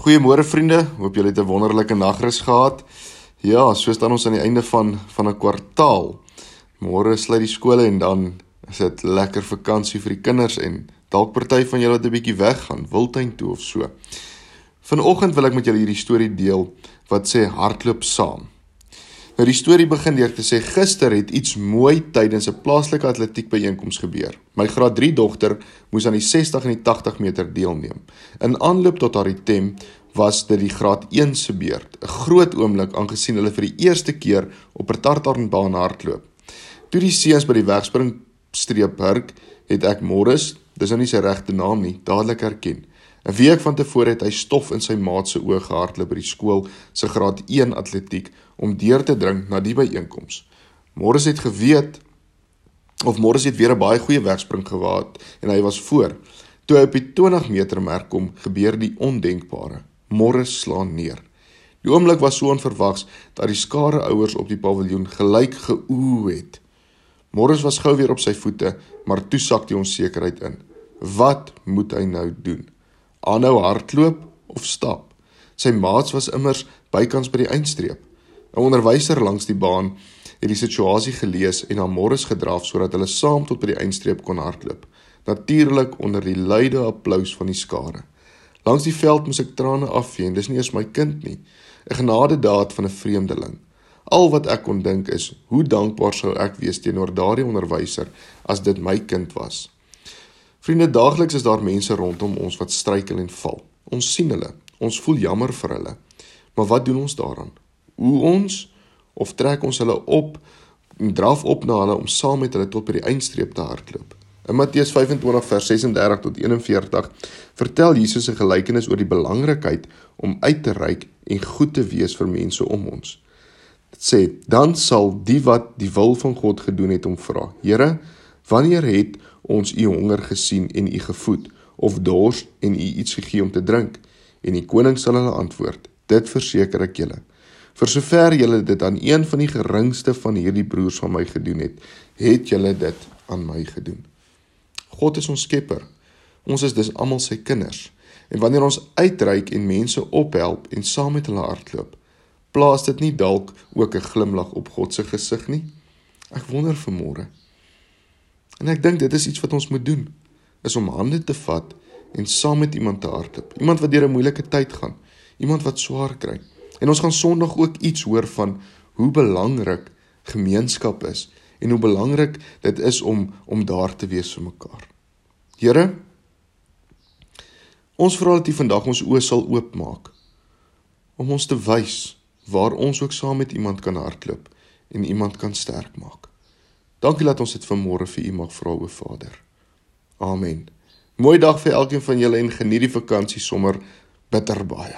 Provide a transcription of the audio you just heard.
Goeiemôre vriende, hoop julle het 'n wonderlike nagrus gehad. Ja, so staan ons aan die einde van van 'n kwartaal. Môre sluit die skole en dan is dit lekker vakansie vir die kinders en dalk party van julle wat 'n bietjie weggaan, Wildtuin toe of so. Vanoggend wil ek met julle hierdie storie deel wat sê hardloop saam. Nou die storie begin deur te sê gister het iets mooi tydens 'n plaaslike atletiek byeenkoms gebeur. My graad 3 dogter moes aan die 60 en die 80 meter deelneem. In aanloop tot haar item was dit die graad 1 se beurt. 'n Groot oomblik aangesien hulle vir die eerste keer op 'n tartanbaan hardloop. Toe die seuns by die wegspringstreep hurk, het ek Morris, dis nou nie sy regte naam nie, dadelik herken. 'n Week van tevore het hy stof in sy maat se oë gehardloop by die skool se graad 1 atletiek om deur te dring na die byeenkoms. Morris het geweet of Morris het weer 'n baie goeie wegspring gewaad en hy was voor. Toe hy op die 20 meter merk kom, gebeur die ondenkbare. Morris slaan neer. Die oomblik was so onverwags dat die skare ouers op die paviljoen gelyk geoe het. Morris was gou weer op sy voete, maar toe sak die onsekerheid in. Wat moet hy nou doen? Aanhou hardloop of stap? Sy maats was immers bykans by die eindstreep. 'n Onderwyser langs die baan het die situasie gelees en aan Morris gedraf sodat hulle saam tot by die eindstreep kon hardloop. Natuurlik onder die luide applous van die skare. Langs die veld moes ek trane afvee en dis nie eens my kind nie. 'n Genadedaad van 'n vreemdeling. Al wat ek kon dink is, hoe dankbaar sou ek wees teenoor daardie onderwyser as dit my kind was. Vriende, daagliks is daar mense rondom ons wat struikel en val. Ons sien hulle, ons voel jammer vir hulle. Maar wat doen ons daaraan? hoe ons of trek ons hulle op en draf op na hulle om saam met hulle tot by die eindstreep te hardloop. In Matteus 25 vers 36 tot 41 vertel Jesus 'n gelykenis oor die belangrikheid om uit te reik en goed te wees vir mense om ons. Dit sê: "Dan sal die wat die wil van God gedoen het, hom vra: Here, wanneer het ons u honger gesien en u gevoed of dors en u iets gegee om te drink?" En die koning sal hulle antwoord: "Dit verseker ek julle, Vir sover julle dit aan een van die geringste van hierdie broers van my gedoen het, het julle dit aan my gedoen. God is ons skepper. Ons is dus almal sy kinders. En wanneer ons uitreik en mense ophelp en saam met hulle hardloop, plaas dit nie dalk ook 'n glimlag op God se gesig nie? Ek wonder vanmôre. En ek dink dit is iets wat ons moet doen, is om hande te vat en saam met iemand te hardloop. Iemand wat deur 'n moeilike tyd gaan, iemand wat swaar kry. En ons gaan Sondag ook iets hoor van hoe belangrik gemeenskap is en hoe belangrik dit is om om daar te wees vir mekaar. Here, ons vra dat U vandag ons oë sal oopmaak om ons te wys waar ons ook saam met iemand kan hardloop en iemand kan sterk maak. Dankie dat ons dit vanmôre vir U mag vra o Vader. Amen. Mooi dag vir elkeen van julle en geniet die vakansie sommer bitter baie.